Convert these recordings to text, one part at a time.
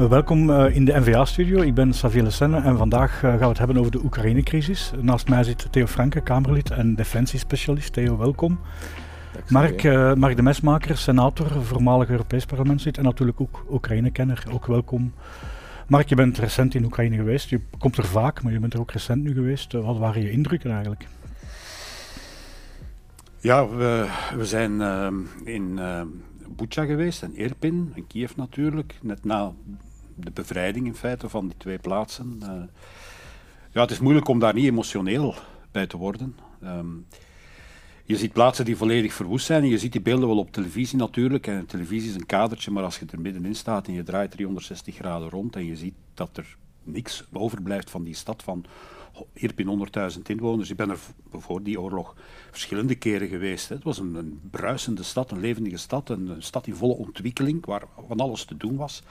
Uh, welkom uh, in de NVA-studio. Ik ben Xavier Lessenne en vandaag uh, gaan we het hebben over de Oekraïne-crisis. Naast mij zit Theo Franke, Kamerlid en defensiespecialist. Theo, welkom. Mark, Mark de Mesmaker, senator, voormalig Europees parlementslid en natuurlijk ook Oekraïne-kenner. Ook welkom. Mark, je bent recent in Oekraïne geweest. Je komt er vaak, maar je bent er ook recent nu geweest. wat waren je indrukken eigenlijk? Ja, we, we zijn in Bucha geweest en Irpin en Kiev natuurlijk, net na de bevrijding in feite van die twee plaatsen. Uh, ja, het is moeilijk om daar niet emotioneel bij te worden. Um, je ziet plaatsen die volledig verwoest zijn je ziet die beelden wel op televisie natuurlijk. En televisie is een kadertje, maar als je er middenin staat en je draait 360 graden rond en je ziet dat er niks overblijft van die stad van Irpin 100.000 inwoners. Ik ben er voor die oorlog verschillende keren geweest. Het was een, bruisende stad, een levendige stad, een, stad in volle ontwikkeling, waar van alles te doen was.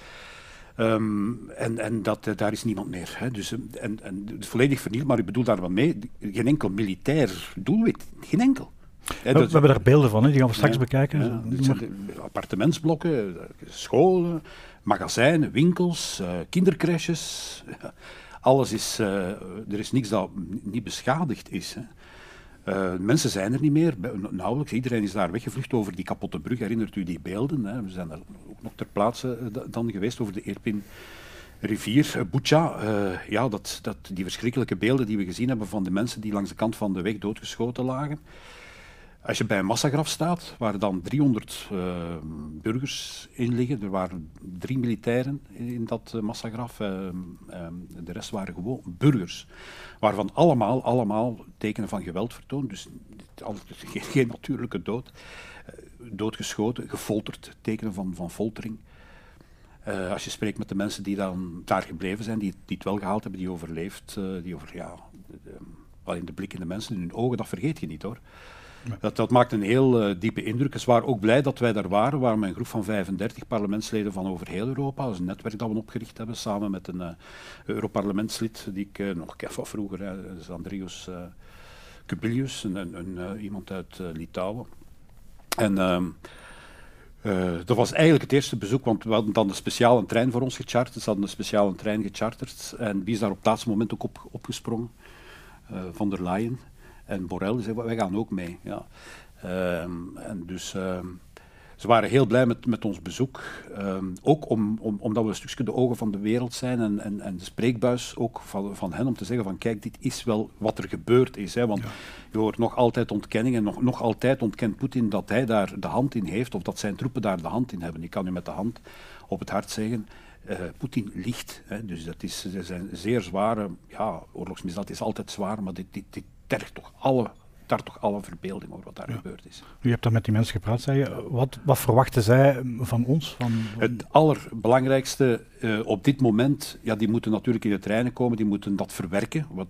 Um, en en dat, uh, daar is niemand meer. Hè. Dus, eh, en, en, volledig vernield, maar ik bedoel daar wat mee, geen enkel militair doelwit, geen enkel. we, we, hebben daar beelden van, hè. die gaan we straks ja, bekijken. Ja, appartementsblokken, scholen, magazijnen, winkels, uh, kindercrashes. Alles is, uh, er is niks dat niet beschadigd is. Hè. Uh, mensen zijn er niet meer, nauwelijks. Iedereen is daar weggevlucht over die kapotte brug. Herinnert u die beelden? Hè? We zijn er ook nog ter plaatse uh, dan geweest over de Irpin rivier, uh, Bucha. ja, dat, dat, die verschrikkelijke beelden die we gezien hebben van de mensen die langs de kant van de weg doodgeschoten lagen. Als je bij een massagraf staat, waar dan 300 uh, burgers in liggen, er waren drie militairen in dat uh, massagraf, uh, de rest waren gewoon burgers, waarvan allemaal, allemaal tekenen van geweld vertoond, dus geen, geen natuurlijke dood, doodgeschoten, gefolterd, tekenen van, van foltering. als je spreekt met de mensen die dan daar gebleven zijn, die, die het wel gehaald hebben, die overleefd, die over, ja, de, in de blik in de mensen, in hun ogen, dat vergeet je niet hoor. Dat, dat maakt een heel uh, diepe indruk. Ze waren ook blij dat wij daar waren. We waren een groep van 35 parlementsleden van over heel Europa. Dat is een netwerk dat we opgericht hebben, samen met een uh, Europarlementslid die ik uh, nog van vroeger, uh, is Andrius Kubilius, een, een, iemand uit Litouwen. En ehm, dat was eigenlijk het eerste bezoek, want we hadden dan een speciale trein voor ons gecharterd. Ze hadden een speciale trein gecharterd en wie is daar op het laatste moment ook op, opgesprongen? van der Leyen. En Borrell zei, wij gaan ook mee. Ja. Um, en dus uh, ze waren heel blij met, met ons bezoek. Um, ook om, om, omdat we een stukje de ogen van de wereld zijn en, en, en de spreekbuis ook van, van hen om te zeggen van kijk, dit is wel wat er gebeurd is. Hè, want ja. je hoort nog altijd ontkenningen, nog, nog altijd ontkent Poetin dat hij daar de hand in heeft of dat zijn troepen daar de hand in hebben. Ik kan u met de hand op het hart zeggen, uh, Poetin ligt. Hè, dus dat is, zijn zeer zware, ja, oorlogsmisdaad is altijd zwaar, maar dit, dit, dit tergt toch alle daar toch alle verbeelding over wat daar ja. gebeurd is. U hebt daar met die mensen gepraat, zei je. Wat, wat verwachten zij van ons? Van, van... Het allerbelangrijkste uh, op dit moment, ja, die moeten natuurlijk in de treinen komen, die moeten dat verwerken. Wat,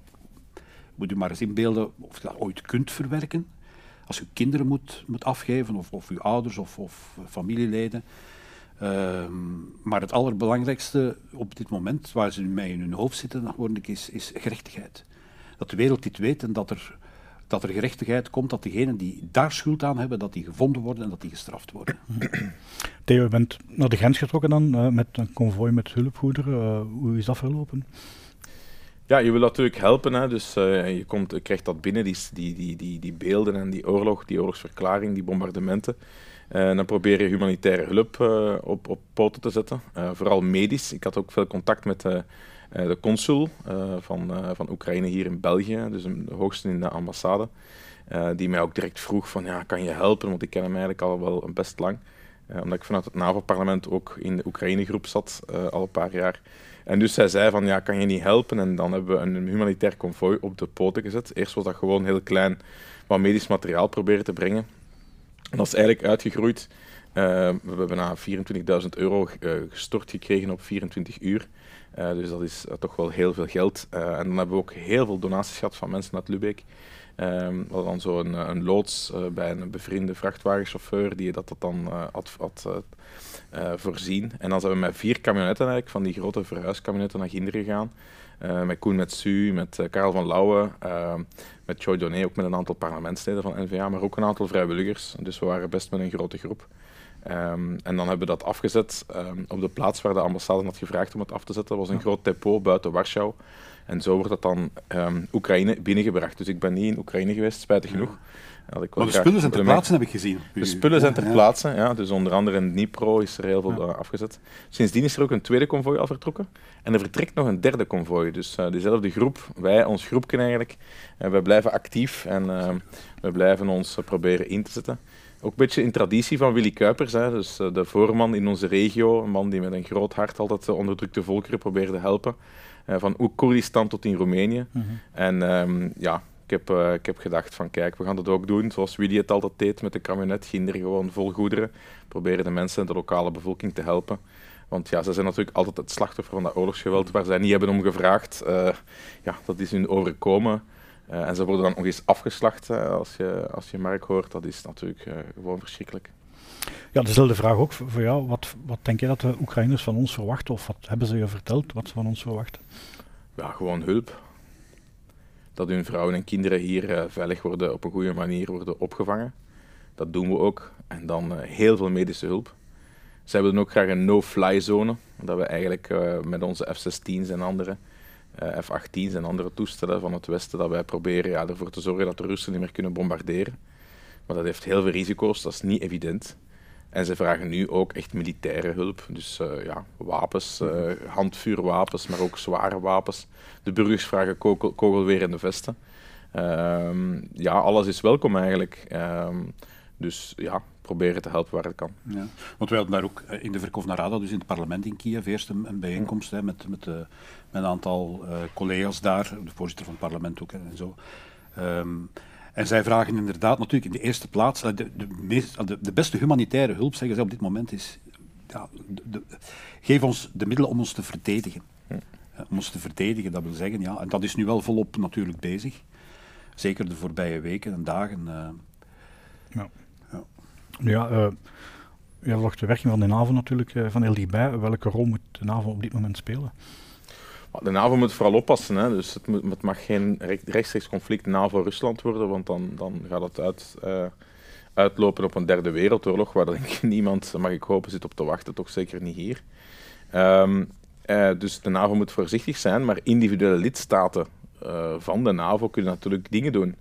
moet u maar eens inbeelden of je dat ooit kunt verwerken. Als u kinderen moet, moet afgeven, of, of uw ouders of, of familieleden. Uh, maar het allerbelangrijkste op dit moment, waar ze nu mee in hun hoofd zitten, is, is gerechtigheid dat de wereld dit weet en dat er, dat er gerechtigheid komt, dat degenen die daar schuld aan hebben, dat die gevonden worden en dat die gestraft worden. Theo, je bent naar de grens getrokken dan uh, met een konvooi met hulpgoederen. Uh, hoe is dat verlopen? Ja, je wil natuurlijk helpen. Hè. Dus uh, je, komt, je krijgt dat binnen, die, die, die, die, beelden en die oorlog, die oorlogsverklaring, die bombardementen. En dan probeer je humanitaire hulp op, op poten te zetten. vooral medisch. Ik had ook veel contact met eh, de consul eh, van, eh, van Oekraïne hier in België, dus de hoogste in de ambassade, die mij ook direct vroeg van ja, kan je helpen, want ik ken hem eigenlijk al wel best lang. omdat ik vanuit het NAVO-parlement ook in de Oekraïne-groep zat, al een paar jaar. En dus zij zei van, ja, kan je niet helpen? En dan hebben we een humanitair konvooi op de poten gezet. Eerst was dat gewoon heel klein wat medisch materiaal proberen te brengen. En dat is eigenlijk uitgegroeid. We hebben na 24.000 euro gestort gekregen op 24 uur. Uh, dus dat is uh, toch wel heel veel geld. Uh, en dan hebben we ook heel veel donaties gehad van mensen uit Lubeck. Um, we hadden dan zo een, een loods bij een bevriende vrachtwagenchauffeur die dat, dat dan had, had voorzien. En dan zijn we met vier camionetten eigenlijk, van die grote verhuiskamionetten naar Ginder gegaan. met Koen met Su, met Karel van Lauwe, met Joy Doné, ook met een aantal parlementsleden van NVA, maar ook een aantal vrijwilligers. Dus we waren best met een grote groep. Ehm, en dan hebben we dat afgezet ehm, op de plaats waar de ambassade had gevraagd om het af te zetten. Dat was een groot depot buiten Warschau. En zo wordt dat dan um, Oekraïne binnengebracht. Dus ik ben niet in Oekraïne geweest, spijtig genoeg. maar de spullen zijn ter plaatse, heb ik gezien. De spullen zijn ter plaatse, ja. Dus onder andere in Dnipro is er heel veel afgezet. Sindsdien is er ook een tweede konvooi al vertrokken. En er vertrekt nog een derde konvooi. Dus uh, diezelfde groep, wij, ons groepje eigenlijk, uh, wij blijven actief en uh, we blijven ons proberen in te zetten. Ook een beetje in traditie van Willy Kuipers, hè, dus de voorman in onze regio, een man die met een groot hart altijd de onderdrukte volkeren probeerde helpen. van Koerdistan tot in Roemenië. Mm -hmm. En um, ja, ik heb, uh, ik heb gedacht van kijk, we gaan dat ook doen zoals Willy het altijd deed met de camionet. Ginder gewoon vol goederen. Proberen de mensen en de lokale bevolking te helpen. Want ja, ze zijn natuurlijk altijd het slachtoffer van dat oorlogsgeweld waar zij niet hebben om gevraagd. Uh, ja, dat is hun overkomen. Uh, en ze worden dan nog eens afgeslacht als, je, als je Mark hoort. Dat is natuurlijk gewoon verschrikkelijk. Ja, dezelfde vraag ook voor jou. Wat, wat denk je dat de Oekraïners van ons verwachten? Of wat hebben ze je verteld wat ze van ons verwachten? Ja, gewoon hulp dat hun vrouwen en kinderen hier veilig worden, op een goede manier worden opgevangen. Dat doen we ook. En dan heel veel medische hulp. Ze hebben dan ook graag een no-fly zone, dat we eigenlijk met onze F-16's en andere F-18's en andere toestellen van het Westen, dat wij proberen ja, ervoor te zorgen dat de Russen niet meer kunnen bombarderen. Maar dat heeft heel veel risico's, dat is niet evident. En ze vragen nu ook echt militaire hulp. Dus uh, ja, wapens, uh, handvuurwapens, maar ook zware wapens. De burgers vragen kogel, kogelwerende vesten. Um, ja, alles is welkom eigenlijk. Um, dus ja, proberen te helpen waar het kan. Ja. Want wij hadden daar ook eh, in de Verkovna dus in het parlement in Kiev, eerst een, een bijeenkomst hè, met, met, uh, met een aantal uh, collega's daar, de voorzitter van het parlement ook en zo. Um, en zij vragen inderdaad natuurlijk in de eerste plaats, de, de, meest, de, de beste humanitaire hulp, zeggen ze op dit moment, is ja, de, geef ons de middelen om ons te verdedigen. Hm. Om ons te verdedigen, dat wil zeggen, ja, en dat is nu wel volop natuurlijk bezig. Zeker de voorbije weken en dagen. Uh, ja. Ja, ja uh, volgt de werking van de NAVO natuurlijk uh, van heel dichtbij. Welke rol moet de NAVO op dit moment spelen? De NAVO moet vooral oppassen. Hè. Dus het, moet, het mag geen rechtstreeks conflict NAVO-Rusland worden, want dan, dan gaat het uit, uh, uitlopen op een derde wereldoorlog, waar denk ik niemand, mag ik hopen, zit op te wachten. Toch zeker niet hier. Uh, dus de NAVO moet voorzichtig zijn, maar individuele lidstaten van de NAVO kunnen natuurlijk dingen doen.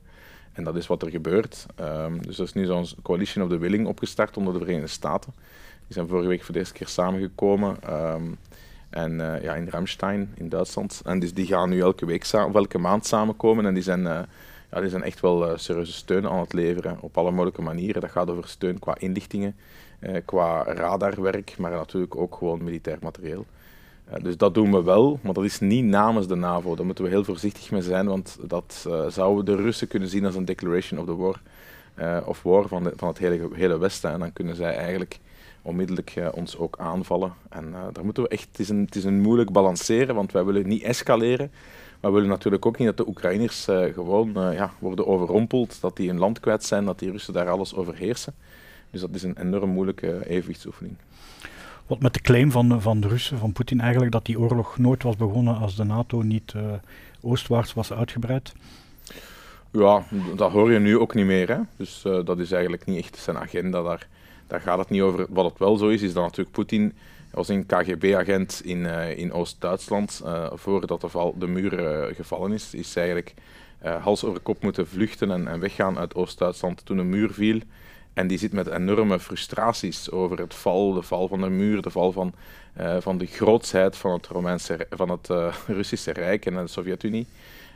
En dat is wat er gebeurt. Um, dus er is nu zo'n Coalition of the Willing opgestart onder de Verenigde Staten. Die zijn vorige week voor de eerste keer samengekomen. Um, en uh, ja, in Ramstein in Duitsland. En dus die gaan nu elke week of elke maand samenkomen. En die zijn, uh, ja, die zijn echt wel uh, serieuze steun aan het leveren op alle mogelijke manieren. Dat gaat over steun qua inlichtingen, qua radarwerk, maar natuurlijk ook gewoon militair materieel. Dus dat doen we wel, maar dat is niet namens de NAVO. Daar moeten we heel voorzichtig mee zijn, want dat zouden de Russen kunnen zien als een declaration of the war. of war van, de, van het hele, hele Westen. En dan kunnen zij eigenlijk onmiddellijk uh, ons ook aanvallen. En uh, daar moeten we echt, het is, een, het is een moeilijk balanceren, want wij willen niet escaleren. Maar we willen natuurlijk ook niet dat de Oekraïners uh, gewoon ja, worden overrompeld, dat die een land kwijt zijn, dat die Russen daar alles overheersen. Dus dat is een enorm moeilijke evenwichtsoefening. Wat met de claim van, van de Russen, van Poetin eigenlijk, dat die oorlog nooit was begonnen als de NATO niet oostwaarts was uitgebreid? Ja, dat hoor je nu ook niet meer. Hè? Dus dat is eigenlijk niet echt zijn agenda daar daar gaat het niet over. Wat het wel zo is, is dat natuurlijk Poetin was een KGB-agent in, uh, in Oost-Duitsland. Voordat de, val, de muur gevallen is, is eigenlijk hals over kop moeten vluchten en, en weggaan uit Oost-Duitsland toen de muur viel. En die zit met enorme frustraties over het val, de val van de muur, de val van, van de grootsheid van het, Romeinse, van het Russische Rijk en de Sovjet-Unie.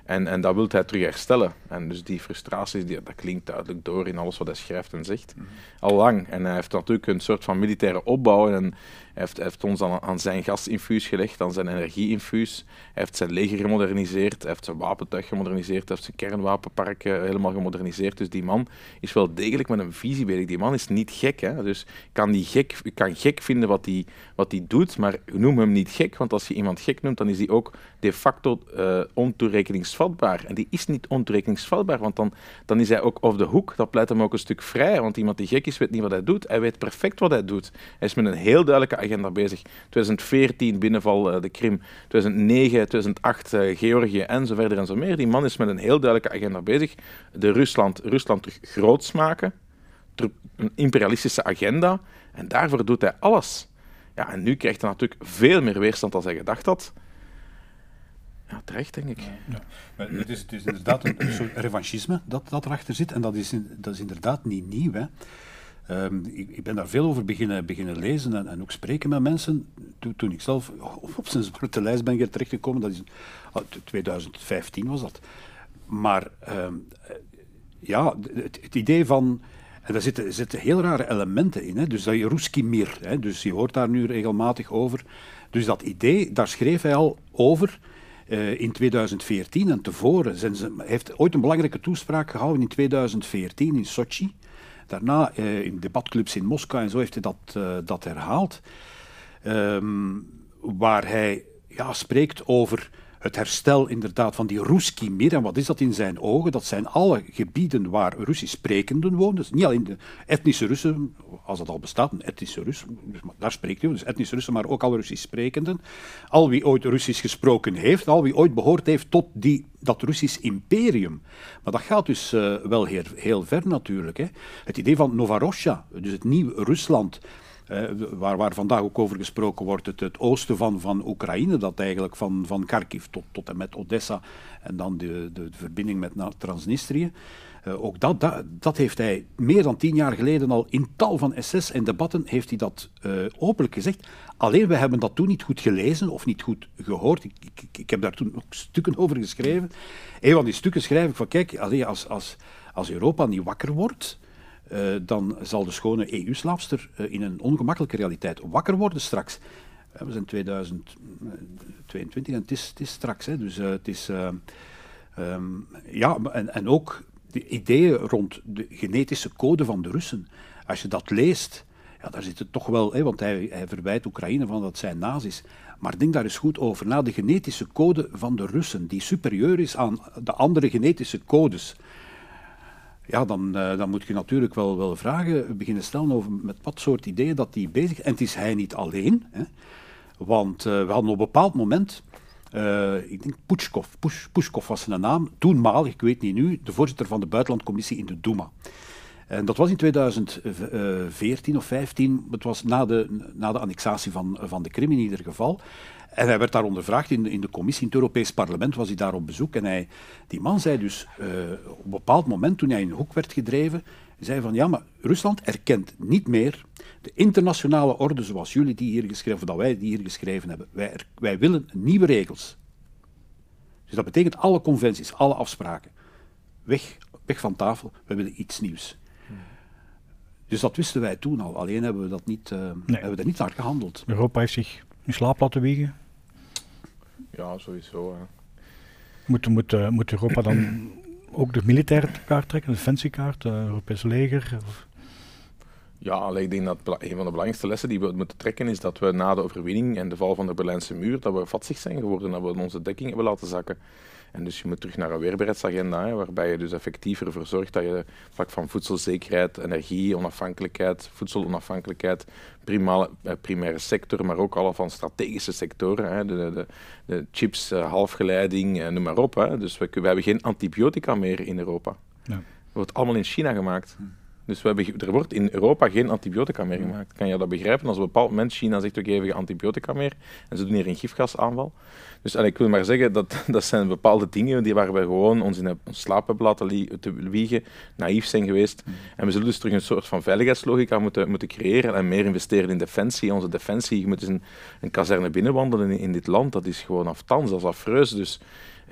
En, en dat wil hij terug herstellen. En dus die frustraties, die, dat klinkt duidelijk door in alles wat hij schrijft en zegt. Mm Al lang. En hij heeft natuurlijk een soort van militaire opbouw. En heeft, heeft ons aan, zijn gasinfuus gelegd, aan zijn energieinfuus. Hij heeft zijn leger gemoderniseerd, heeft zijn wapentuig gemoderniseerd, heeft zijn kernwapenpark helemaal gemoderniseerd. Dus die man is wel degelijk met een visie bezig. Die man is niet gek. Hè? Dus kan, die gek, kan gek vinden wat hij wat doet, maar noem hem niet gek. Want als je iemand gek noemt, dan is hij ook de facto uh, ontoerekeningsvatbaar. En die is niet ontoerekeningsvatbaar, want dan, dan is hij ook off de hoek. Dat pleit hem ook een stuk vrij. Want iemand die gek is, weet niet wat hij doet. Hij weet perfect wat hij doet. Hij is met een heel duidelijke agenda bezig. 2014 binnenval uh, de Krim, 2009, 2008 uh, Georgië en zo verder en zo meer. Die man is met een heel duidelijke agenda bezig. De Rusland, Rusland terug groots maken, een imperialistische agenda en daarvoor doet hij alles. Ja, en nu krijgt hij natuurlijk veel meer weerstand dan hij gedacht had. Ja, terecht, denk ik. Ja. Het, is, is inderdaad een, soort revanchisme dat, dat erachter zit. En dat is, dat is inderdaad niet nieuw. Hè. Ehm, ik, ik, ben daar veel over beginnen, beginnen lezen en, en ook spreken met mensen. Toen, ik zelf op zijn zwarte lijst ben terechtgekomen, dat is 2015 was dat. Maar ehm, ja, het, idee van. En daar zitten, zitten heel rare elementen in. Hè. Dus dat je Ruski Mir, hè, dus je hoort daar nu regelmatig over. Dus dat idee, daar schreef hij al over uh, in 2014 en tevoren. Zijn heeft ooit een belangrijke toespraak gehouden in 2014 in Sochi. Daarna uh, in debatclubs in Moskou en zo heeft hij dat, uh, dat herhaald. Um, waar hij ja, spreekt over het herstel inderdaad van die Ruski Mir. En wat is dat in zijn ogen? Dat zijn alle gebieden waar Russisch sprekenden wonen. Dus niet alleen de etnische Russen, als dat al bestaat, etnische Rus, dus daar spreekt hij, dus etnische Russen, maar ook alle Russisch sprekenden. Al wie ooit Russisch gesproken heeft, al wie ooit behoord heeft tot die, dat Russisch imperium. Maar dat gaat dus uh, wel heel, heel ver natuurlijk. Hè. Het idee van Novorossija, dus het nieuwe Rusland, waar, waar vandaag ook over gesproken wordt, het, het oosten van, van Oekraïne, dat eigenlijk van, van Kharkiv tot, tot en met Odessa en dan de, de, verbinding met Transnistrië. Uh, ook dat, dat, dat, heeft hij meer dan tien jaar geleden al in tal van essays en debatten heeft hij dat uh, openlijk gezegd. Alleen we hebben dat toen niet goed gelezen of niet goed gehoord. Ik, ik, ik heb daar toen ook stukken over geschreven. Een van die stukken schrijf ik van kijk, als, als, als Europa niet wakker wordt, uh, dan zal de schone EU-slaafster uh, in een ongemakkelijke realiteit wakker worden straks. Uh, we zijn 2022 en het is, het is straks. Hè, dus het is. Um, ja, en, en ook de ideeën rond de genetische code van de Russen. Als je dat leest, ja, daar zit het toch wel, hè, want hij, hij verwijt Oekraïne van dat zijn nazi's. Maar denk daar eens goed over na. De genetische code van de Russen, die superieur is aan de andere genetische codes ja, dan, uh, dan moet je natuurlijk wel, wel vragen beginnen stellen over met wat soort ideeën dat die bezig is. En het is hij niet alleen, hè, want uh, we hadden op een bepaald moment, ik denk Pushkov, Push, Pushkov was zijn naam, toenmalig, ik weet niet nu, de voorzitter van de buitenlandcommissie in de Duma. En dat was in 2014 of 15, het was na de, na de annexatie van, van de Krim in ieder geval. En hij werd daar ondervraagd in, in de commissie, in het Europees Parlement was hij daar op bezoek. En hij, die man zei dus uh, op een bepaald moment, toen hij in een hoek werd gedreven, zei van ja, maar Rusland erkent niet meer de internationale orde zoals jullie die hier geschreven, dat wij die hier geschreven hebben. Wij, wij willen nieuwe regels. Dus dat betekent alle conventies, alle afspraken. Weg, weg van tafel, we willen iets nieuws. Dus dat wisten wij toen al, alleen hebben we, dat niet, uh, nee. hebben we daar niet naar gehandeld. Europa heeft zich in slaap laten wiegen. Ja, sowieso. Hè. Moet, moet, uh, moet Europa dan ook de militaire kaart trekken, de defensiekaart, het Europese leger? Of? Ja, ik denk dat een van de belangrijkste lessen die we moeten trekken is dat we na de overwinning en de val van de Berlijnse muur, dat we vatsig zijn geworden, dat we onze dekking hebben laten zakken. En dus je moet terug naar een weerbaarheidsagenda, hè, waarbij je dus effectief ervoor zorgt dat je vlak van voedselzekerheid, energie, onafhankelijkheid, voedselonafhankelijkheid, primale, eh, primaire sector, maar ook alle van strategische sectoren, hè, de, de, de chips, eh, halfgeleiding, eh, noem maar op. Hè. Dus we, we, hebben geen antibiotica meer in Europa. Ja. Het wordt allemaal in China gemaakt. Dus we hebben, er wordt in Europa geen antibiotica meer gemaakt. Kan je dat begrijpen? Als op een bepaald moment China zegt, oké, okay, we antibiotica meer, en ze doen hier een gifgasaanval. Dus en ik wil maar zeggen, dat, dat zijn bepaalde dingen die waar we gewoon ons in een slaap hebben laten te wiegen, naïef zijn geweest. Mm. En we zullen dus terug een soort van veiligheidslogica moeten, moeten creëren en meer investeren in defensie. Onze defensie, je moet eens een, een kazerne binnenwandelen in, in dit land, dat is gewoon aftans, dat is afreus. Dus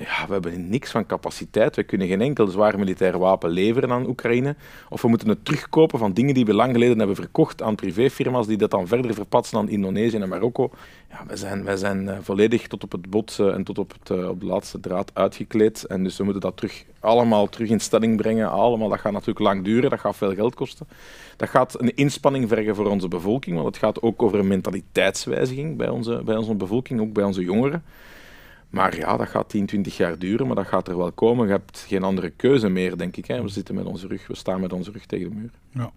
ja, we hebben niks van capaciteit. We kunnen geen enkel zwaar militair wapen leveren aan Oekraïne. Of we moeten het terugkopen van dingen die we lang geleden hebben verkocht aan privéfirma's die dat dan verder verpatsen aan Indonesië en Marokko. Ja, wij zijn, wij zijn uh, volledig tot op het bot en tot op, het, uh, op de laatste draad uitgekleed. En dus we moeten dat terug, allemaal terug in stelling brengen. Allemaal, dat gaat natuurlijk lang duren, dat gaat veel geld kosten. Dat gaat een inspanning vergen voor onze bevolking, want het gaat ook over een mentaliteitswijziging bij onze, bij onze bevolking, ook bij onze jongeren. Maar ja, dat gaat 10, 20 jaar duren, maar dat gaat er wel komen. Je hebt geen andere keuze meer, denk ik. Hè. We zitten met onze rug, we staan met onze rug tegen de muur. Ja.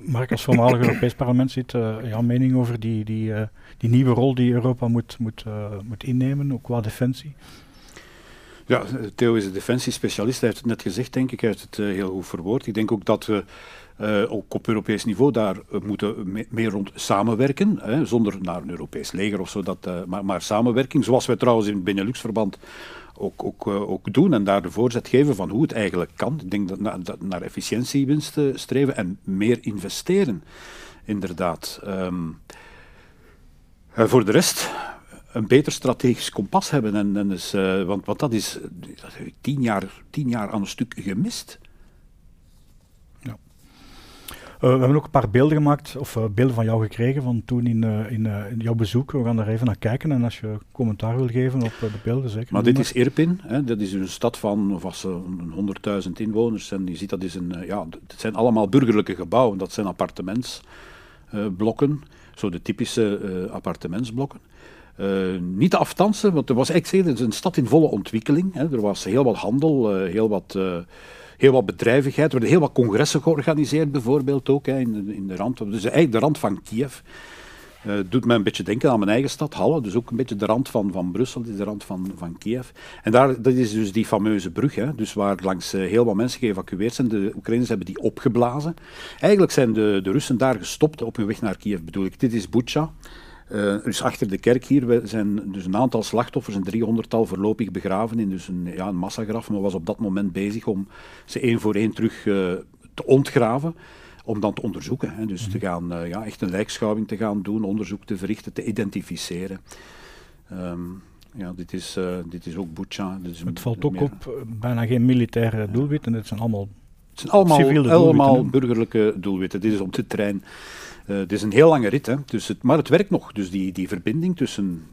Mark, als voormalig Europees parlement zit, uh, jouw mening over die, die, uh, die nieuwe rol die Europa moet, moet, uh, moet innemen, ook qua defensie? Ja, Theo is een defensiespecialist, hij heeft het net gezegd, denk ik. Hij heeft het heel goed verwoord. Ik denk ook dat we ook op Europees niveau, daar moeten we meer rond samenwerken, hè, zonder naar een Europees leger of zo, dat, maar, maar, samenwerking, zoals wij trouwens in het Benelux-verband ook, ook, ook doen en daar de voorzet geven van hoe het eigenlijk kan. Ik denk dat, na, naar efficiëntiewinst streven en meer investeren, inderdaad. Um, voor de rest, een beter strategisch kompas hebben. En, en dus, want, want dat is tien, jaar, tien jaar aan een stuk gemist. Uh, we hebben ook een paar beelden gemaakt, of uh, beelden van jou gekregen van toen in, in, in, jouw bezoek. We gaan daar even naar kijken en als je commentaar wil geven op de beelden, zeker. Maar dit is Irpin, hè, dat is een stad van was, 100.000 inwoners. En je ziet dat is een, ja, het zijn allemaal burgerlijke gebouwen, dat zijn appartementsblokken, zo de typische appartementsblokken. Uh, niet te aftansen, want er was eigenlijk het is een stad in volle ontwikkeling. Hè. Er was heel wat handel, uh, heel, wat, uh, heel wat bedrijvigheid. Er werden heel wat congressen georganiseerd, bijvoorbeeld ook hè, in, de, in de rand. Dus eigenlijk de rand van Kiev. doet mij een beetje denken aan mijn eigen stad, Halle. Dus ook een beetje de rand van, van Brussel, de rand van, van Kiev. En daar, dat is dus die fameuze brug, hè, dus waar langs heel wat mensen geëvacueerd zijn. De Oekraïners hebben die opgeblazen. Eigenlijk zijn de, de Russen daar gestopt op hun weg naar Kiev, bedoel ik. Dit is Bucha. Uh, dus achter de kerk hier zijn dus een aantal slachtoffers, een driehonderdtal voorlopig begraven in dus een, ja, een massagraf, maar was op dat moment bezig om ze één voor één terug uh, te ontgraven, om dan te onderzoeken. Hè. Dus te mhm. gaan, uh, ja, echt een lijkschouwing te gaan doen, onderzoek te verrichten, te identificeren. Um, ja, dit is, dit is ook Bucha. Dus het valt ook op bijna geen militaire doelwitten, het zijn allemaal het zijn allemaal, allemaal burgerlijke doelwitten. Dit is op de trein uh, het is een heel lange rit, hè. Dus het, maar het werkt nog. Dus die, die verbinding tussen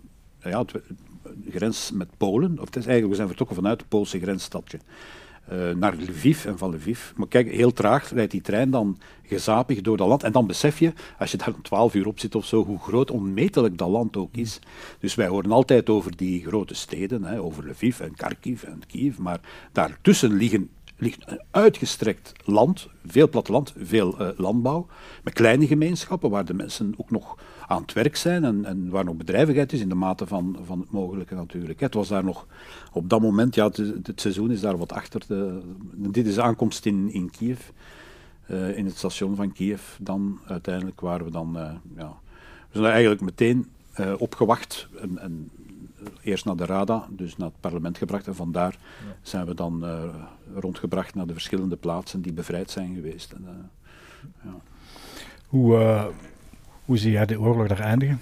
ja, de grens met Polen, of het is eigenlijk, we zijn vertrokken vanuit het Poolse grensstadje. Uh, naar Lviv en van Lviv. Maar kijk, heel traag rijdt die trein dan gezapig door dat land. En dan besef je, als je daar om 12 uur op zit of zo, hoe groot, onmetelijk dat land ook is. Dus wij horen altijd over die grote steden, hè, over Lviv en Kharkiv en Kiev. Maar daartussen liggen ligt een uitgestrekt land, veel platteland, veel uh, landbouw, met kleine gemeenschappen waar de mensen ook nog aan het werk zijn en, en waar nog bedrijvigheid is in de mate van, van het mogelijke natuurlijk. Het was daar nog op dat moment, ja, het, het seizoen is daar wat achter. De, dit is de aankomst in, in Kiev, uh, in het station van Kiev. Dan uiteindelijk waren we dan, uh, ja, we zijn eigenlijk meteen opgewacht en eerst naar de Rada, dus naar het parlement gebracht. En vandaar ja. zijn we dan uh, rondgebracht naar de verschillende plaatsen die bevrijd zijn geweest. En, uh, ja. hoe, uh, hoe zie jij de oorlog daar eindigen?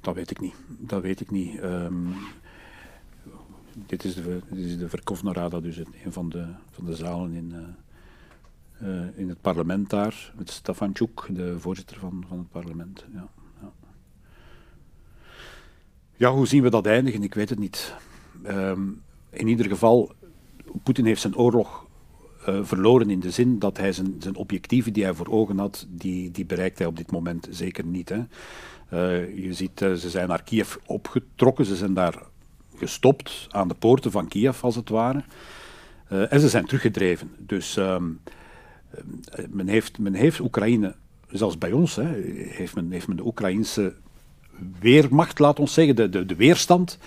Dat weet ik niet. Dat weet ik niet. Um, dit is de, dit is de dus een van de, van de zalen in, in het parlement daar, met Stefanchuk, de voorzitter van, van het parlement. Ja. Ja, hoe zien we dat eindigen? Ik weet het niet. Um, in ieder geval, Poetin heeft zijn oorlog uh, verloren in de zin dat hij zijn, zijn objectieven die hij voor ogen had, die, die bereikt hij op dit moment zeker niet. Hè. Uh, je ziet, uh, ze zijn naar Kiev opgetrokken, ze zijn daar gestopt aan de poorten van Kiev als het ware. en ze zijn teruggedreven. Dus um, men, heeft, men heeft Oekraïne, zelfs bij ons, hè, heeft, men, heeft men de Oekraïnse weermacht, laat ons zeggen, de, de, de weerstand,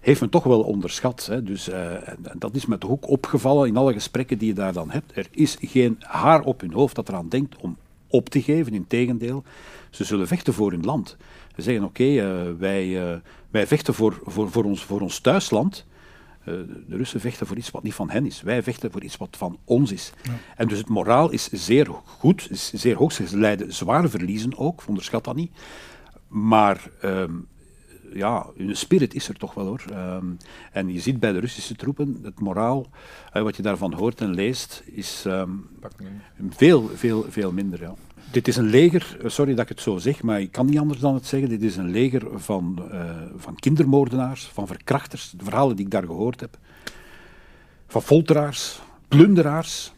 heeft men toch wel onderschat. Hè. Dus, uh, en, dat is me toch ook opgevallen in alle gesprekken die je daar dan hebt. Er is geen haar op hun hoofd dat eraan denkt om op te geven. Integendeel, ze zullen vechten voor hun land. Ze zeggen, oké, okay, uh, wij, uh, wij vechten voor, voor, voor, ons, voor ons thuisland. de Russen vechten voor iets wat niet van hen is. Wij vechten voor iets wat van ons is. Ja. En dus het moraal is zeer goed, is zeer hoog. Ze leiden zware verliezen ook, onderschat dat niet. Maar um, ja, hun spirit is er toch wel hoor. Um, en je ziet bij de Russische troepen, het moraal, uh, wat je daarvan hoort en leest, is um, veel, veel, veel minder. Ja. Dit is een leger, eh, sorry dat ik het zo zeg, maar ik kan niet anders dan het zeggen. Dit is een leger van, uh, van kindermoordenaars, van verkrachters, de verhalen die ik daar gehoord heb. Van folteraars, plunderaars.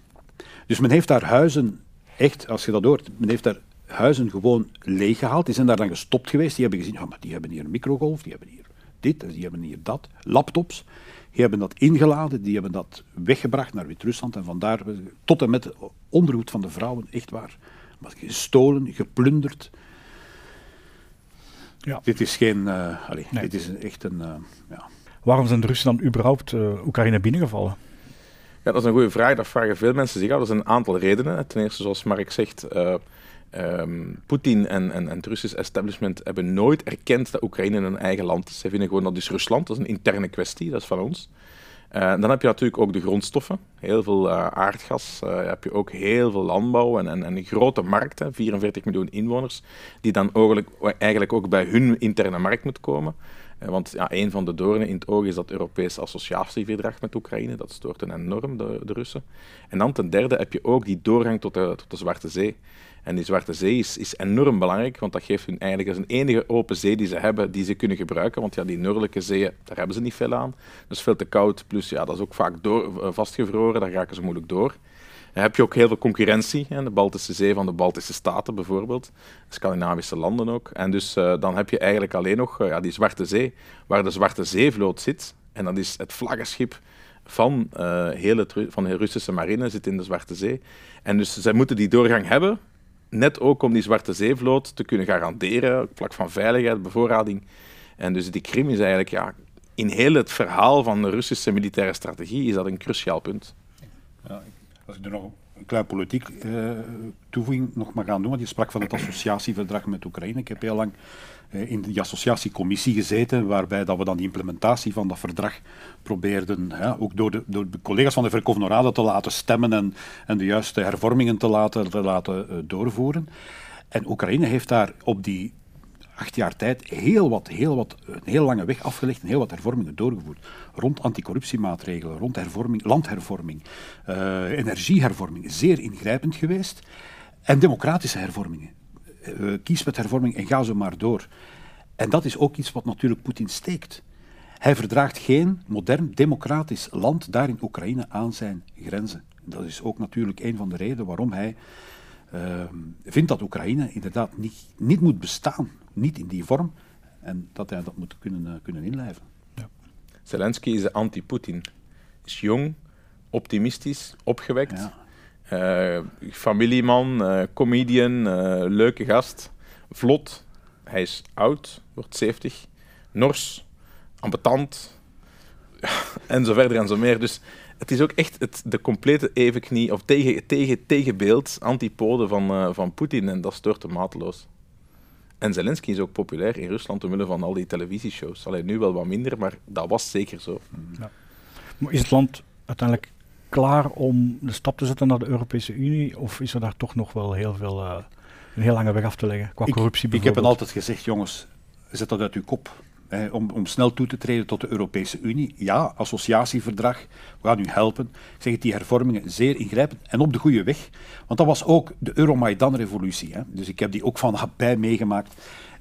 Dus men heeft daar huizen, echt, als je dat hoort, men heeft daar huizen gewoon leeggehaald. Die zijn daar dan gestopt geweest. Die hebben gezien, ja, maar die hebben hier een microgolf, die hebben hier dit, die hebben hier dat. Laptops, die hebben dat ingeladen, die hebben dat weggebracht naar Wit-Rusland. En vandaar tot en met ondergoed van de vrouwen, echt waar. Maar gestolen, geplunderd. Ja. Dit is geen, uh, allez, dit is echt een, uh, ja. Waarom zijn de Russen dan überhaupt uh, Oekraïne binnengevallen? Ja, dat is een goede vraag. Dat vragen veel mensen zich af. Dat zijn een aantal redenen. Ten eerste, zoals Mark zegt, uh, um, Poetin en, en, het Russisch establishment hebben nooit erkend dat Oekraïne een eigen land is. Ze vinden gewoon dat is Rusland, dat is een interne kwestie, dat is van ons. Uh, dan heb je natuurlijk ook de grondstoffen, heel veel uh, aardgas, uh, heb je ook heel veel landbouw en, en, en een grote markt, hè, 44 miljoen inwoners, die dan eigenlijk, ook bij hun interne markt moet komen. Want ja, een van de doornen in het oog is dat Europees associatieverdrag met Oekraïne. Dat stoort een enorm, de, de Russen. En dan ten derde heb je ook die doorgang tot de, tot de Zwarte Zee. En die Zwarte Zee is, is enorm belangrijk, want dat geeft hun eigenlijk als een enige open zee die ze hebben, die ze kunnen gebruiken. Want ja, die noordelijke zeeën, daar hebben ze niet veel aan. Dat is veel te koud, plus ja, dat is ook vaak door, eh, vastgevroren, daar raken ze moeilijk door. Dan heb je ook heel veel concurrentie, hè, de Baltische Zee van de Baltische Staten bijvoorbeeld, Scandinavische landen ook. En dus uh, dan heb je eigenlijk alleen nog uh, ja, die Zwarte Zee, waar de Zwarte Zeevloot zit. En dat is het vlaggenschip van, het, van de Russische marine, zit in de Zwarte Zee. En dus zij moeten die doorgang hebben, net ook om die Zwarte Zeevloot te kunnen garanderen, op vlak van veiligheid, bevoorrading. En dus die Krim is eigenlijk, ja, in heel het verhaal van de Russische militaire strategie is dat een cruciaal punt. Ja, als ik er nog klein politiek uh, toevoeging nog maar gaan doen, want je sprak van het associatieverdrag met Oekraïne. Ik heb heel lang uh, in die associatiecommissie gezeten, waarbij dat we dan die implementatie van dat verdrag probeerden, ja, ook door de, door de collega's van de Verkovnorada te laten stemmen en, en de juiste hervormingen te laten, te laten uh, doorvoeren. En Oekraïne heeft daar op die acht jaar tijd heel wat, heel wat, een heel lange weg afgelegd en heel wat hervormingen doorgevoerd. Rond anticorruptiemaatregelen, rond hervorming, landhervorming, uh, energiehervorming. Zeer ingrijpend geweest. En democratische hervormingen. Uh, kies met hervorming en ga zo maar door. En dat is ook iets wat natuurlijk Poetin steekt. Hij verdraagt geen modern democratisch land daar in Oekraïne aan zijn grenzen. Dat is ook natuurlijk een van de redenen waarom hij vindt dat Oekraïne inderdaad niet, niet moet bestaan niet in die vorm. En dat hij dat moet kunnen, uh, kunnen inlijven. Ja. Zelensky is de anti-Poetin. Is jong, optimistisch, opgewekt. Ja. Uh, familieman, uh, comedian, leuke gast. Vlot. Hij is oud, wordt 70. Nors, ambetant. en zo verder en zo meer. Dus het is ook echt het, de complete evenknie, of tegen, tegen, tegenbeeld, antipode van, van Poetin. En dat stoort hem mateloos. En Zelensky is ook populair in Rusland omwille van al die televisieshows. Alleen nu wel wat minder, maar dat was zeker zo. Ja. Maar is het land uiteindelijk klaar om de stap te zetten naar de Europese Unie? Of is er daar toch nog wel heel veel, uh, een heel lange weg af te leggen qua corruptie Ik, ik heb het altijd gezegd, jongens, zet dat uit uw kop om, om snel toe te treden tot de Europese Unie. Ja, associatieverdrag, we gaan u helpen. Ik zeg het, die hervormingen zeer ingrijpend en op de goede weg. Want dat was ook de Euromaidan-revolutie. Dus ik heb die ook van nabij meegemaakt.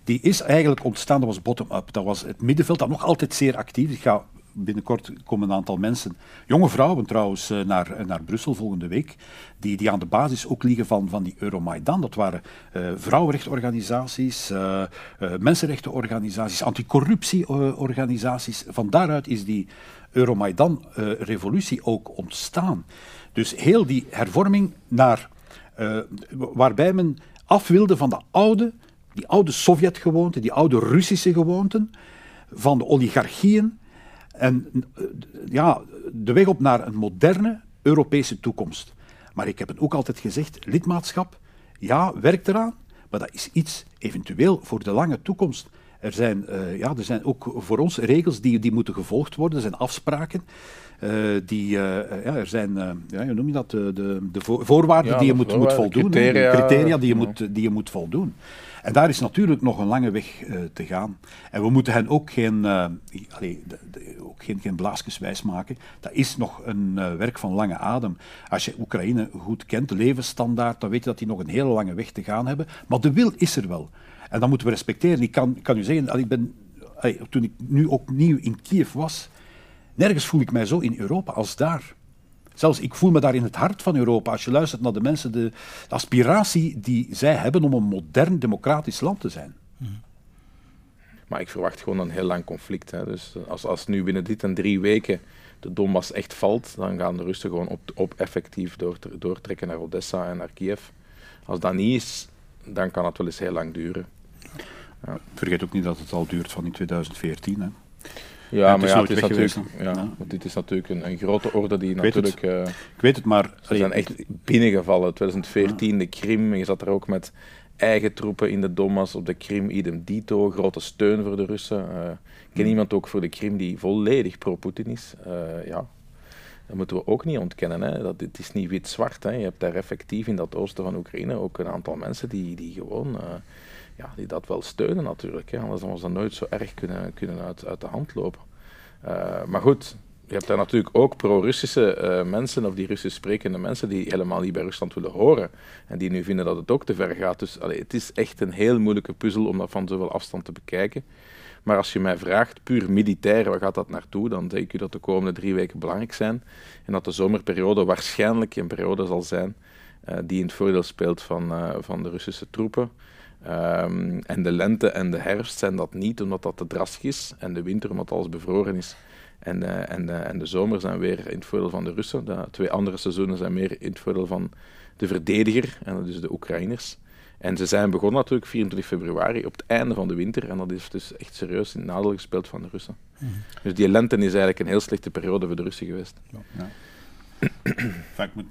Die is eigenlijk ontstaan, dat was bottom-up. Dat was het middenveld, dat nog altijd zeer actief. Ik ga binnenkort komen een aantal mensen, jonge vrouwen trouwens, eh, naar, eh, naar Brussel volgende week, die, die aan de basis ook liggen van, van die Euromaidan. Dat waren uh, vrouwenrechtenorganisaties, uh, uh, mensenrechtenorganisaties, anticorruptieorganisaties. Van daaruit is die Euromaidan-revolutie ook ontstaan. Dus heel die hervorming naar, waarbij men af wilde van de oude, die oude Sovjetgewoonten, die oude Russische gewoonten, van de oligarchieën, en eh, ja, de weg op naar een moderne Europese toekomst. Maar ik heb het ook altijd gezegd, lidmaatschap, ja, werkt eraan, maar dat is iets eventueel voor de lange toekomst. Er zijn, uh, ja, er zijn ook voor ons regels die, die moeten gevolgd worden, er zijn afspraken. Uh, die, uh, ja, er zijn, ja, hoe noem je dat, de, de, de voorwaarden ja, die je moet, moet voldoen, criteria, criteria die, je moet, die je moet voldoen. En daar is natuurlijk nog een lange weg uh, te gaan. En we moeten hen ook geen, uh, allee, de, de, ook geen, geen blaasjes wijs maken. Dat is nog een uh, werk van lange adem. Als je Oekraïne goed kent, de levensstandaard, dan weet je dat die nog een hele lange weg te gaan hebben. Maar de wil is er wel. En dat moeten we respecteren. Ik kan, kan u zeggen, ik ben, toen ik nu opnieuw in Kiev was, nergens voel ik mij zo in Europa als daar. Zelfs ik voel me daar in het hart van Europa. Als je luistert naar de mensen, de, de aspiratie die zij hebben om een modern democratisch land te zijn. Mhm. Maar ik verwacht gewoon een heel lang conflict. Hè. Dus als, als nu binnen dit en drie weken de Donbass echt valt, dan gaan de Russen gewoon op, op effectief door, doortrekken naar Odessa en naar Kiev. Als dat niet is, dan kan het wel eens heel lang duren. Ja. Vergeet ook niet dat het al duurt van in 2014. Hè. Ja, maar ja, het is natuurlijk, ja, dit is natuurlijk een, een grote orde die natuurlijk... Uh, ik weet het, maar... Ze zijn echt binnengevallen. 2014, de Krim, je zat er ook met eigen troepen in de Donbass, op de Krim, idem dito, grote steun voor de Russen. Uh, ik ken iemand ook voor de Krim die volledig pro-Putin is. Uh, ja, dat moeten we ook niet ontkennen. Hè. Dat, het is niet wit-zwart. Je hebt daar effectief in dat oosten van Oekraïne ook een aantal mensen die, die gewoon ja, die dat wel steunen natuurlijk. Hè. Anders was dat nooit zo erg kunnen, kunnen uit, uit de hand lopen. Uh, maar goed, je hebt daar natuurlijk ook pro-Russische uh, mensen, of die Russisch sprekende mensen, die helemaal niet bij Rusland willen horen. En die nu vinden dat het ook te ver gaat. Dus allee, het is echt een heel moeilijke puzzel om dat van zoveel afstand te bekijken. Maar als je mij vraagt, puur militair, waar gaat dat naartoe? Dan denk ik dat de komende drie weken belangrijk zijn. En dat de zomerperiode waarschijnlijk een periode zal zijn uh, die in het voordeel speelt van, van de Russische troepen. Um, en de lente en de herfst zijn dat niet, omdat dat te drastisch is. En de winter, omdat alles bevroren is. En, uh, en, uh, en de zomer zijn weer in het voordeel van de Russen. De twee andere seizoenen zijn meer in het voordeel van de verdediger, en dus de Oekraïners. En ze zijn begonnen natuurlijk 24 februari op het einde van de winter. En dat is dus echt serieus in het nadeel gespeeld van de Russen. Mm -hmm. Dus die lente is eigenlijk een heel slechte periode voor de Russen geweest. Ja. ja. ik ben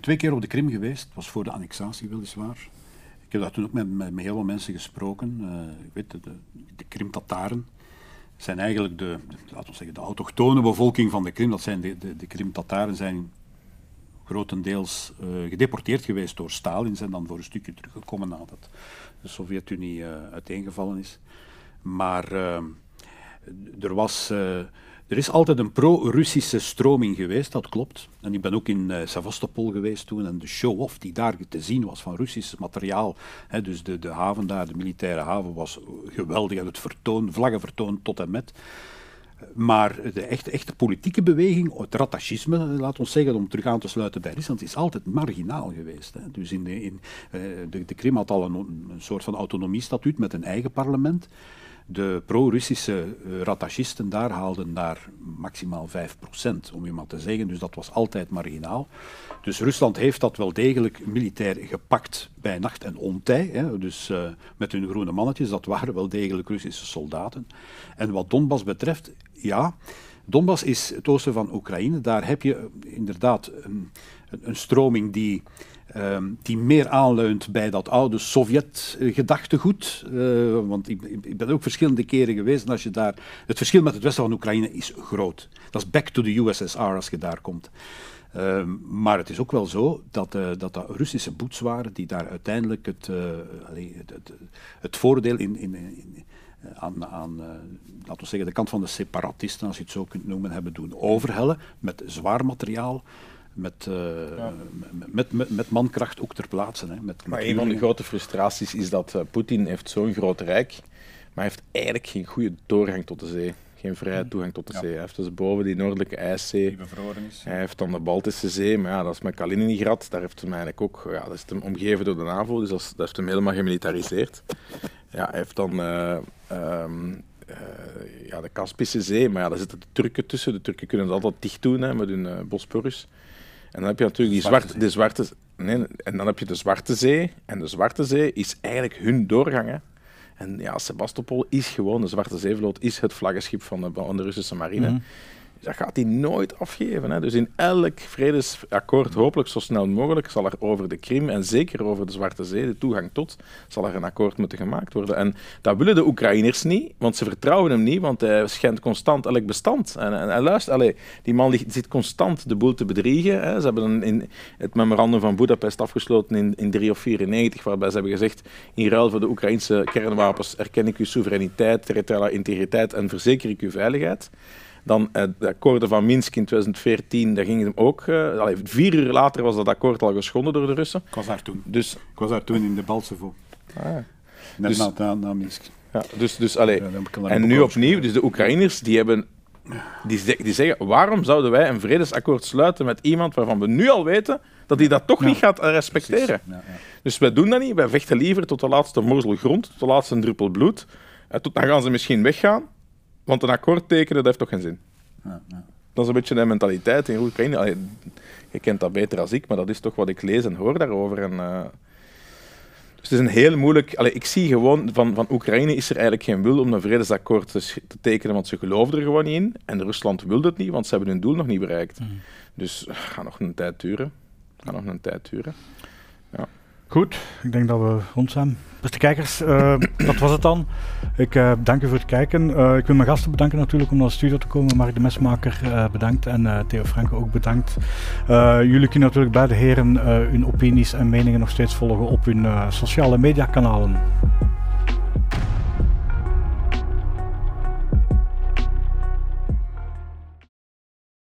twee keer op de Krim geweest. Was voor de annexatie weliswaar. Ik heb daar toen ook met, met, heel veel mensen gesproken. Uh, ik weet, de, de, Krim-Tataren zijn eigenlijk de, laten we zeggen, de autochtone bevolking van de Krim. Dat zijn de, de, de Krim-Tataren zijn grotendeels uh, gedeporteerd geweest door Stalin, zijn dan voor een stukje teruggekomen nadat de Sovjet-Unie uh, uiteengevallen is. Maar er was er is altijd een pro-Russische stroming geweest, dat klopt. En ik ben ook in uh, Sevastopol geweest toen en de show-off die daar te zien was van Russisch materiaal. Dus de, de haven daar, de militaire haven, was geweldig en het vertoon, vlaggenvertoon tot en met. Maar de echte, echte politieke beweging, het rattachisme, laat ons zeggen, om terug aan te sluiten bij Rusland, is altijd marginaal geweest. Hè. Dus in de, in, uh, de, de Krim had al een soort van autonomiestatuut met een eigen parlement. De pro-Russische uh, rattachisten daar haalden daar maximaal 5%, om je maar te zeggen. Dus dat was altijd marginaal. Dus Rusland heeft dat wel degelijk militair gepakt bij nacht en ontij. Hè. Dus uh, met hun groene mannetjes, dat waren wel degelijk Russische soldaten. En wat Donbass betreft, ja, Donbass is het oosten van Oekraïne. Daar heb je inderdaad een, een stroming die Um, die meer aanleunt bij dat oude Sovjet-gedachtegoed. Uh, want ik, ik, ben ook verschillende keren geweest. En als je daar, het verschil met het westen van Oekraïne is groot. Dat is back to the USSR als je daar komt. Uh, maar het is ook wel zo dat, uh, dat Russische boets waren die daar uiteindelijk het, allee, het, het, het, voordeel in, in, in aan, aan laten we zeggen, de kant van de separatisten, als je het zo kunt noemen, hebben doen overhellen met zwaar materiaal met, uh, ja. met, met, met, mankracht ook ter plaatse. Hè, met, maar een van de grote frustraties is dat uh, Poetin heeft zo'n groot rijk, maar heeft eigenlijk geen goede doorgang tot de zee. Geen vrije toegang tot de ja. zee. Hij heeft dus boven die noordelijke IJszee. Die bevroren is. Hij heeft dan de Baltische Zee, maar ja, dat is met Kaliningrad. Daar heeft hij eigenlijk ook, ja, dat is hem omgeven door de NAVO, dus dat, is, dat heeft hem helemaal gemilitariseerd. Ja, hij heeft dan uh, um, uh, ja, de Kaspische Zee, maar ja, daar zitten de Turken tussen. De Turken kunnen het altijd dicht doen hè, met hun uh, Bosporus. En dan heb je natuurlijk die zwarte, de zwarte, nee, en dan heb je de Zwarte Zee. En de Zwarte Zee is eigenlijk hun doorgang. Hè. En ja, Sebastopol is gewoon, de Zwarte Zeevloot is het vlaggenschip van de, van de Russische marine. Mm -hmm dat gaat hij nooit afgeven. Hè. Dus in elk vredesakkoord, hopelijk zo snel mogelijk, zal er over de Krim en zeker over de Zwarte Zee, de toegang tot, zal er een akkoord moeten gemaakt worden. En dat willen de Oekraïners niet, want ze vertrouwen hem niet, want hij schendt constant elk bestand. En, en, en luister, allez, die man zit constant de boel te bedriegen. Hè. Ze hebben in het memorandum van Budapest afgesloten in, in 3 of 94, waarbij ze hebben gezegd, in ruil voor de Oekraïnse kernwapens erken ik uw soevereiniteit, territoriale integriteit en verzeker ik uw veiligheid. Dan uh, de akkoorden van Minsk in 2014, daar ging het ook. Uh, allee, vier uur later was dat akkoord al geschonden door de Russen. Ik was daar toen. Dus, ik was daar toen in de Baltsevo. Ah, ja. Net dus, na, na, na, Minsk. Ja, dus, dus, allee, ja, en nu opnieuw, dus de Oekraïners die hebben die, zeggen, waarom zouden wij een vredesakkoord sluiten met iemand waarvan we nu al weten dat hij dat toch ja. niet gaat respecteren? Ja, ja. Dus wij doen dat niet, wij vechten liever tot de laatste morsel grond, tot de laatste druppel bloed. En tot, dan gaan ze misschien weggaan, want een akkoord tekenen, dat heeft toch geen zin. Ja, ja. Dat is een beetje de mentaliteit in Oekraïne. Je kent dat beter als ik, maar dat is toch wat ik lees en hoor daarover. En, uh, Dus het is een heel moeilijk... Allee, ik zie gewoon, van, van Oekraïne is er eigenlijk geen wil om een vredesakkoord te, te tekenen, want ze geloven er gewoon niet in. En Rusland wil dat niet, want ze hebben hun doel nog niet bereikt. Mm. Dus het gaat nog een tijd duren. gaat nog een tijd duren. Ja. Goed, ik denk dat we rond zijn. Beste kijkers, uh, dat was het dan. Ik uh, dank u voor het kijken. Uh, ik wil mijn gasten bedanken natuurlijk om naar de studio te komen. Mark de Mesmaker bedankt en Theo Franke ook bedankt. jullie kunnen natuurlijk beide heren hun opinies en meningen nog steeds volgen op hun sociale mediakanalen.